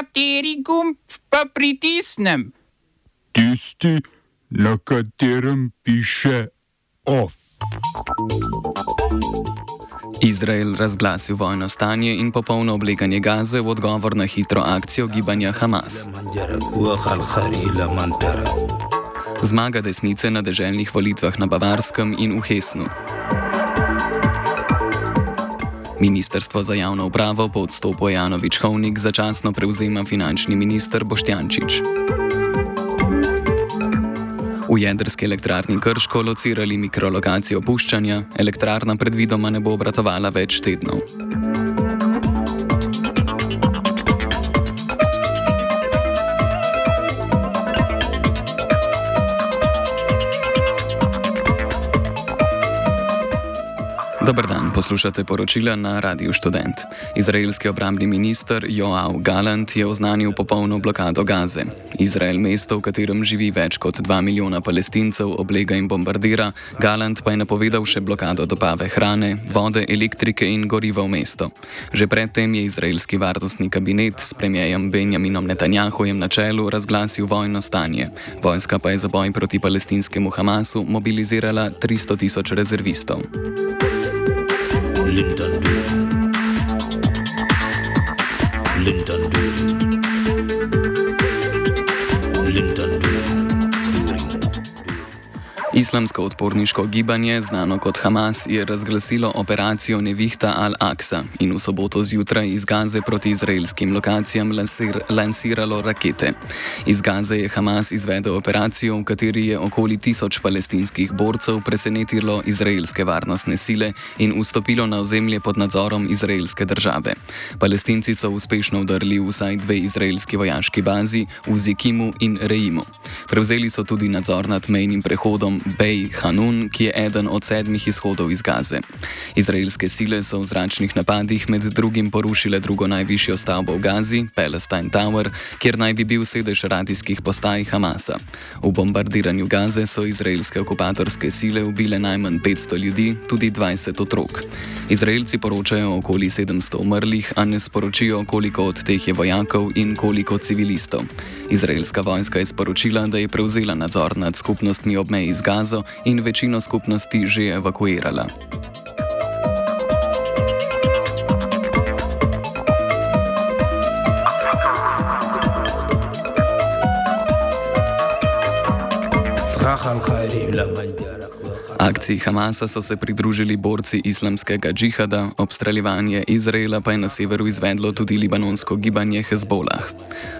Kateri gumb pa pritisnem? Tisti, na katerem piše OF. Izrael razglasil vojno stanje in popolno obleganje Gaze v odgovor na hitro akcijo gibanja Hamas. Zmaga desnice na deželnih volitvah na Bavarskem in v Hesnu. Ministrstvo za javno upravo po odstopu Janovič Hovnik začasno prevzema finančni minister Boštjančič. V jedrski elektrarni Krško locirali mikrolokacijo opuščanja, elektrarna predvidoma ne bo obratovala več tednov. Dobar dan, poslušate poročila na Radiu Student. Izraelski obrambni minister Joao Galant je oznanil popolno blokado Gaze. Izrael, mesto, v katerem živi več kot 2 milijona palestincev, oblega in bombardira, Galant pa je napovedal še blokado dobave hrane, vode, elektrike in goriva v mesto. Že predtem je izraelski varnostni kabinet s premijejem Benjaminom Netanjahujem na čelu razglasil vojno stanje. Vojska pa je za boj proti palestinskemu Hamasu mobilizirala 300 tisoč rezervistov. lived and. Islamsko odporniško gibanje, znano kot Hamas, je razglasilo operacijo Nevihta al-Aqsa in v soboto zjutraj iz Gaze proti izraelskim lokacijam lansir, lansiralo rakete. Iz Gaze je Hamas izvedel operacijo, v kateri je okoli tisoč palestinskih borcev presenetilo izraelske varnostne sile in vstopilo na ozemlje pod nadzorom izraelske države. Palestinci so uspešno v vsaj dve izraelski vojaški bazi v Zikimu in Reimu. Prevzeli so tudi nadzor nad mejnim prehodom Bej Hanun, ki je eden od sedmih izhodov iz Gaze. Izraelske sile so v zračnih napadih med drugim porušile drugo najvišjo stavbo v Gazi, Palestine Tower, kjer naj bi bil sedež radijskih postaj Hamasa. V bombardiranju Gaze so izraelske okupatorske sile ubile najmanj 500 ljudi, tudi 20 otrok. Izraelci poročajo okoli 700 umrlih, a ne sporočijo, koliko od teh je vojakov in koliko civilistov. Izraelska vojska je sporočila, da je prevzela nadzor nad skupnostmi ob meji z Gazo in večino skupnosti že evakuirala. Zahal Khairi Lamanja. Akciji Hamasa so se pridružili borci islamskega džihada, obstreljevanje Izraela pa je na severu izvedlo tudi libanonsko gibanje Hezbollah.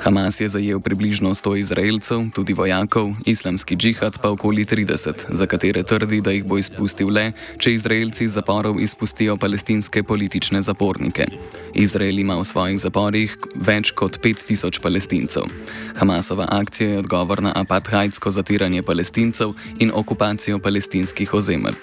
Hamas je zajel približno 100 Izraelcev, tudi vojakov, islamski džihad pa okoli 30, za katere trdi, da jih bo izpustil le, če Izraelci iz zaporov izpustijo palestinske politične zapornike. Izrael ima v svojih zaporih več kot 5000 palestincev. Hamasova akcija je odgovor na apartheidsko zatiranje palestincev in okupacijo palestinskih palestinskih ozemelj.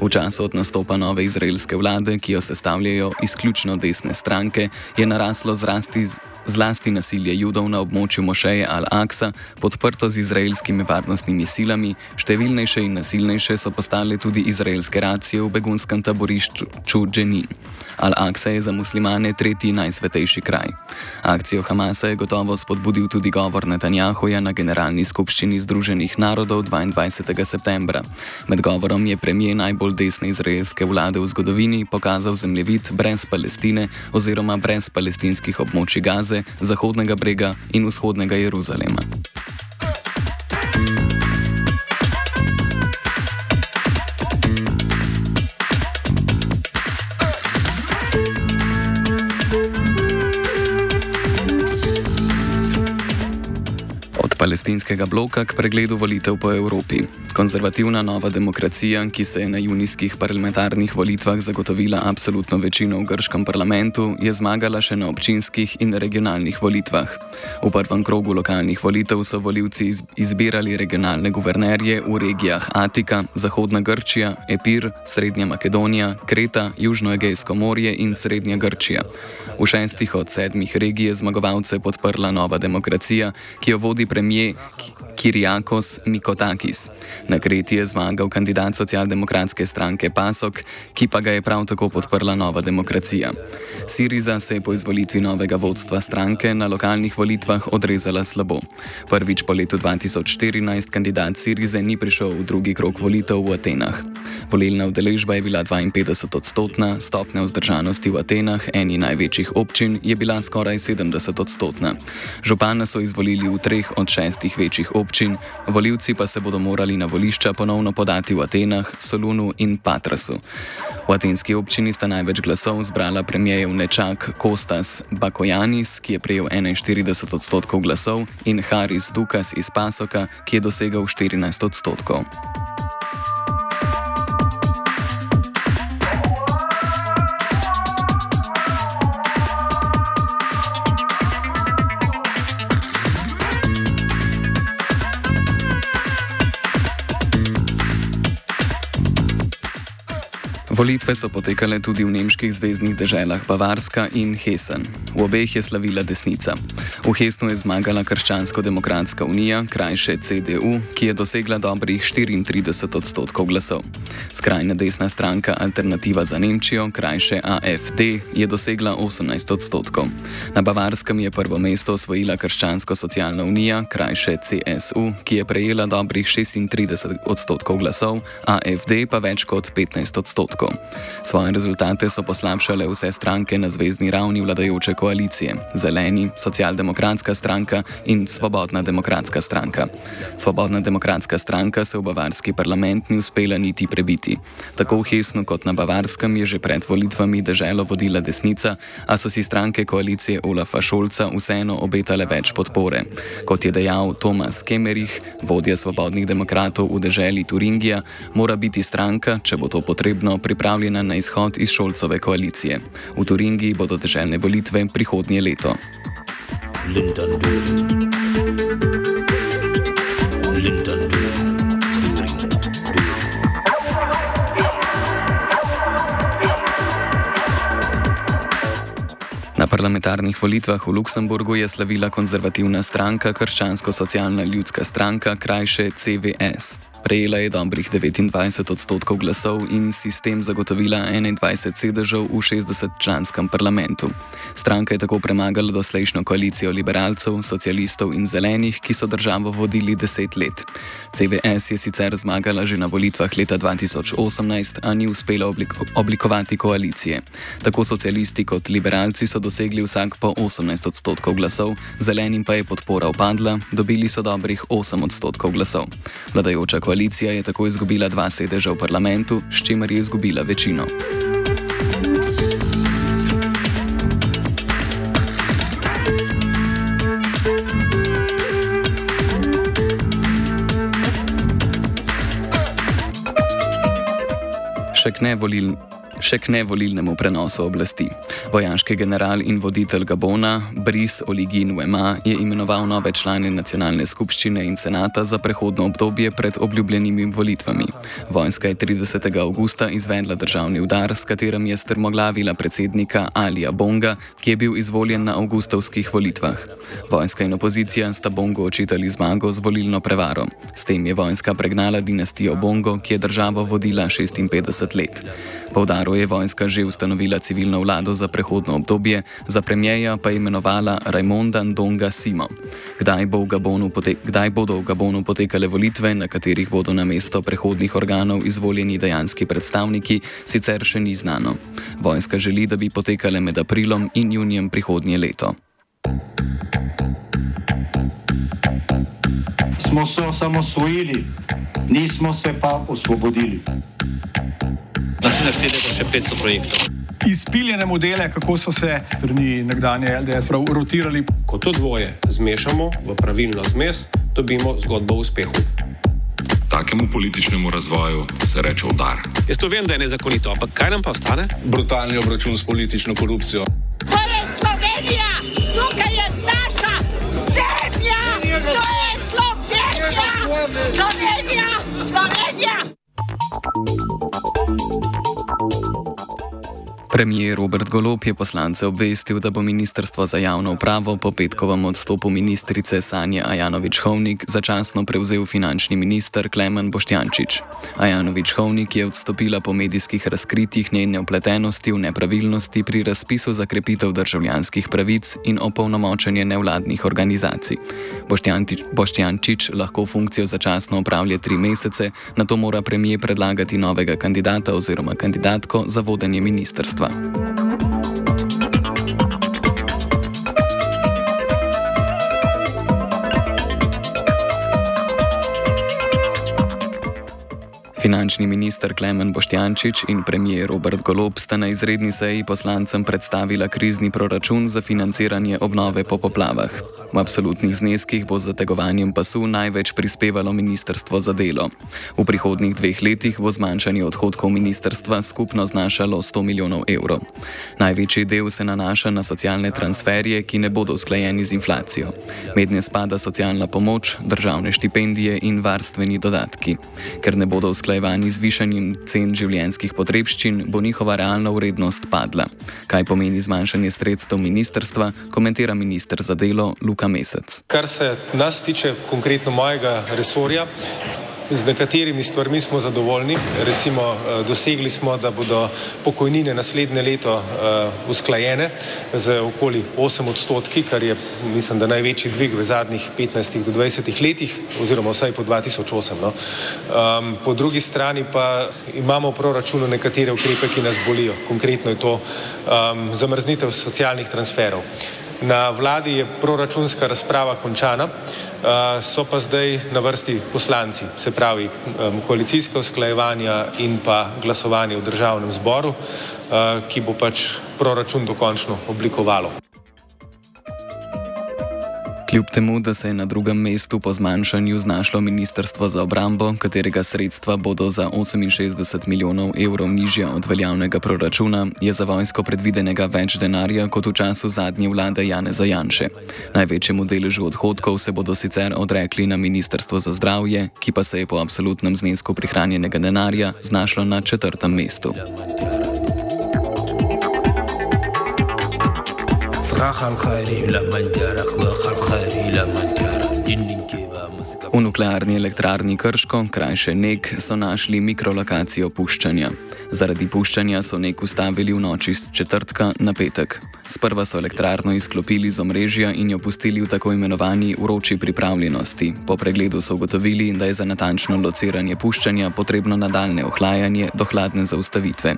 V času od nastopa nove izraelske vlade, ki jo sestavljajo izključno desne stranke, je naraslo zrasti zlasti nasilje judov na območju Mošeje Al-Aqsa, podprto z izraelskimi varnostnimi silami, številnejše in nasilnejše so postale tudi izraelske racije v begunskem taborišču Dženin. Al-Aqsa je za muslimane tretji najsvetejši kraj. Akcijo Hamasa je gotovo spodbudil tudi govor Netanjahuja na Generalni skupščini Združenih narodov 22. septembra. Med govorom je premijer najbolj desne izraelske vlade v zgodovini pokazal zemljevid brez Palestine oziroma brez palestinskih območij Gaze, Zahodnega brega in vzhodnega Jeruzalema. Palestinskega bloka k pregledu volitev po Evropi. Konzervativna nova demokracija, ki se je na junijskih parlamentarnih volitvah zagotovila absolutno večino v grškem parlamentu, je zmagala še na občinskih in regionalnih volitvah. V prvem krogu lokalnih volitev so voljivci izbirali regionalne guvernerje v regijah Atika, Zahodna Grčija, Epir, Srednja Makedonija, Kreta, Južnoegejsko morje in Srednja Grčija. V šestih od sedmih regij je zmagovalce podprla nova demokracija, ki jo vodi premijer premier. Kiriakos Mikotakis. Na Kreti je zmagal kandidat socialdemokratske stranke Pasok, ki pa ga je prav tako podprla nova demokracija. Siriza se je po izvolitvi novega vodstva stranke na lokalnih volitvah odrezala slabo. Prvič po letu 2014 kandidat Sirize ni prišel v drugi krok volitev v Atenah. Volilna udeležba je bila 52 odstotna, stopnja vzdržanosti v Atenah, eni največjih občin, je bila skoraj 70 odstotna. Župana so izvolili v treh od šestih večjih občin, volivci pa se bodo morali na volišča ponovno podati v Atenah, Solunu in Patrasu. V atenski občini sta največ glasov zbrala premijev nečak Kostas Bakojanis, ki je prejel 41 odstotkov glasov, in Haris Dukas iz Pasoka, ki je dosegel 14 odstotkov. Volitve so potekale tudi v nemških zvezdnih deželah Bavarska in Hessen. V obeh je slavila desnica. V Hessnu je zmagala Krščansko-demokratska unija, krajše CDU, ki je dosegla dobrih 34 odstotkov glasov. Skrajna desna stranka Alternativa za Nemčijo, krajše AFD, je dosegla 18 odstotkov. Na Bavarskem je prvo mesto osvojila Krščansko-socialna unija, krajše CSU, ki je prejela dobrih 36 odstotkov glasov, AFD pa več kot 15 odstotkov odstotkov. Svoje rezultate so poslabšale vse stranke na zvezdni ravni vladajoče koalicije: Zeleni, Socialdemokratska stranka in Svobodna demokratska stranka. Svobodna demokratska stranka se v bavarski parlament ni uspela niti prebiti. Tako v Hesnu kot na Bavarskem je že pred volitvami državo vodila desnica, a so si stranke koalicije Olafa Šolca vseeno obetale več podpore. Kot je dejal Tomas Kemerich, vodja svobodnih demokratov v deželi Turingija, mora biti stranka, če bo to potrebno, pripravljena pripravljena na izhod iz šolcove koalicije. V Turingiji bodo državne volitve prihodnje leto. Na parlamentarnih volitvah v Luksemburgu je slavila konzervativna stranka Krščansko-socialna ljudska stranka, krajše CVS. Prejela je dobrih 29 odstotkov glasov in si s tem zagotovila 21 sedežev v 60-članskem parlamentu. Stranka je tako premagala doslejšnjo koalicijo liberalcev, socialistov in zelenih, ki so državo vodili deset let. CVS je sicer zmagala že na volitvah leta 2018, a ni uspela oblik oblikovati koalicije. Tako socialisti kot liberalci so dosegli vsak po 18 odstotkov glasov, zelenim pa je podpora upadla, dobili so dobrih 8 odstotkov glasov. Vladajoča koalicija je tako izgubila dva sedeža v parlamentu, s čimer je izgubila večino. Še k nevolilni še k nevolilnemu prenosu oblasti. Vojaški general in voditelj Gabona, Brice Oligin Wema, je imenoval nove člane nacionalne skupščine in senata za prehodno obdobje pred obljubljenimi volitvami. Vojska je 30. augusta izvedla državni udar, s katerim je strmoglavila predsednika Alija Bonga, ki je bil izvoljen na avgustovskih volitvah. Vojska in opozicija sta Bongo očitali zmago z volilno prevaro. S tem je vojska pregnala dinastijo Bongo, ki je državo vodila 56 let. Povdaril je vojska že ustanovila civilno vlado za prehodno obdobje, za premijeja pa je imenovala Raimonda Ndonga Simo. Kdaj, bo kdaj bodo v Gabonu potekale volitve, na katerih bodo na mesto prehodnih organov izvoljeni dejanski predstavniki, sicer še ni znano. Vojska želi, da bi potekale med aprilom in junijem prihodnje leto. Smo se osamosvojili, nismo se pa osvobodili. Naslednje število je še 500 projektov. Izpiljene modele, kako so se strani nekdanje LDS rotirali. Ko to dvoje zmešamo v pravilno zmes, dobimo zgodbo o uspehu. Takemu političnemu razvoju se reče udar. Jaz to vem, da je nezakonito, ampak kaj nam pa ostane? Brutalni obračun s politično korupcijo. To je Slovenija, tukaj je naša zemlja, to je Slovenija, Slovenija, Slovenija. Premijer Robert Golop je poslance obvestil, da bo Ministrstvo za javno upravo po petkovem odstopu ministrice Sanje Ajanovič-Hovnik začasno prevzel finančni minister Klemen Boštjančič. Ajanovič-Hovnik je odstopila po medijskih razkritjih njene upletenosti v nepravilnosti pri razpisu za krepitev državljanskih pravic in opolnomočenje nevladnih organizacij. Boštjančič lahko funkcijo začasno upravlja tri mesece, na to mora premijer predlagati novega kandidata oziroma kandidatko za vodenje ministrstva. Nova. Finančni minister Klemen Boštjančič in premijer Robert Golob sta na izredni seji poslancem predstavila krizni proračun za financiranje obnove po poplavah. V absolutnih zneskih bo z zategovanjem pasu največ prispevalo Ministrstvo za delo. V prihodnjih dveh letih bo zmanjšanje odhodkov ministrstva skupno znašalo 100 milijonov evrov. Največji del se nanaša na socialne transferje, ki ne bodo usklajeni z inflacijo. Mednje spada socialna pomoč, državne štipendije in varstveni dodatki. Ker ne bodo usklajevani z višanjem cen življenjskih potrebščin, bo njihova realna vrednost padla. Kaj pomeni zmanjšanje sredstev ministrstva, komentira ministr za delo. Luka Mesec. Kar se nas tiče, konkretno mojega resorja, z nekaterimi stvarmi smo zadovoljni. Recimo, eh, dosegli smo, da bodo pokojnine naslednje leto uh, usklajene z okoli 8 odstotki, kar je, mislim, da največji dvig v zadnjih 15 do 20 letih, oziroma vsaj po 2008. No. Um, po drugi strani pa imamo v proračunu nekatere ukrepe, ki nas bolijo. Konkretno je to um, zamrznitev socialnih transferov. Na vladi je proračunska razprava končana, so pa zdaj na vrsti poslanci, se pravi koalicijska usklajevanja in pa glasovanje v državnem zboru, ki bo pač proračun dokončno oblikovalo. Kljub temu, da se je na drugem mestu po zmanjšanju znašlo Ministrstvo za obrambo, katerega sredstva bodo za 68 milijonov evrov nižja od veljavnega proračuna, je za vojsko predvidenega več denarja kot v času zadnje vlade Jane Zajanše. Največjemu deležu odhodkov se bodo sicer odrekli na Ministrstvo za zdravje, ki pa se je po absolutnem znesku prihranjenega denarja znašlo na četrtem mestu. خلقاري لا من جارك وخلقاري لا من جارك جنين V nuklearni elektrarni Krško, krajše NEK, so našli mikrolokacijo puščanja. Zaradi puščanja so NEK ustavili v noči z četrtka na petek. Sprva so elektrarno izklopili z omrežja in jo pustili v tako imenovani uroči pripravljenosti. Po pregledu so ugotovili, da je za natančno lociranje puščanja potrebno nadaljne ohlajanje do hladne zaustavitve.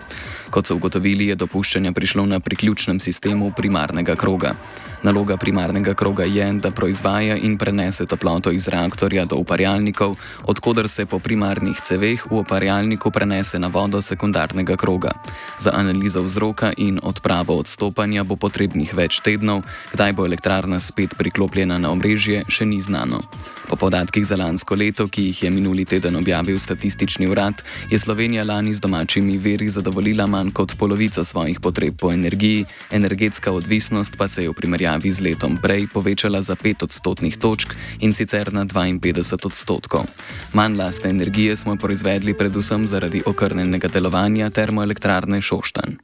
Kot so ugotovili, je do puščanja prišlo na priključnem sistemu primarnega kroga. Naloga primarnega kroga je, da proizvaja in prenese toploto iz reaktorja do uparjalnikov, odkudar se po primarnih ceveh v uparjalniku prenese na vodo sekundarnega kroga. Za analizo vzroka in odpravo odstopanja bo potrebnih več tednov, kdaj bo elektrarna spet priklopljena na omrežje, še ni znano. Po podatkih za lansko leto, ki jih je minuli teden objavil statistični urad, je Slovenija lani z domačimi veri zadovoljila manj kot polovico svojih potreb po energiji, energetska odvisnost pa se je v primerjavi z letom prej povečala za 5 odstotnih točk in sicer na 52 odstotkov. Manj lastne energije smo proizvedli predvsem zaradi okrnenega delovanja termoelektrarne Šoštan.